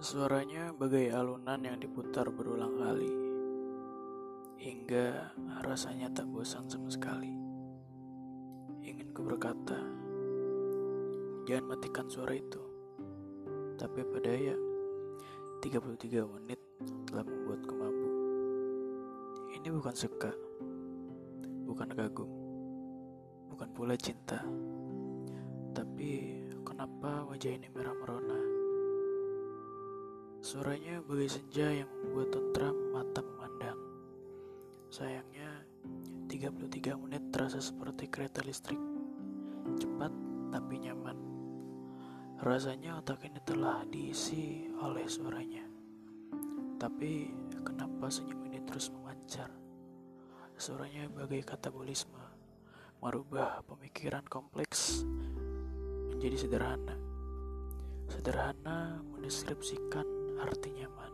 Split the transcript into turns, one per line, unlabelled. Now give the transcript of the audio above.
Suaranya bagai alunan yang diputar berulang kali, hingga rasanya tak bosan sama sekali. Ingin ku berkata, jangan matikan suara itu. Tapi pada ya, 33 menit telah membuatku mabuk. Ini bukan suka, bukan kagum, bukan pula cinta. Tapi kenapa wajah ini merah merona? Suaranya bagai senja yang membuat tentram mata memandang. Sayangnya, 33 menit terasa seperti kereta listrik. Cepat tapi nyaman. Rasanya otak ini telah diisi oleh suaranya. Tapi kenapa senyum ini terus memancar? Suaranya bagai katabolisme, merubah pemikiran kompleks menjadi sederhana. Sederhana mendeskripsikan arti nyaman.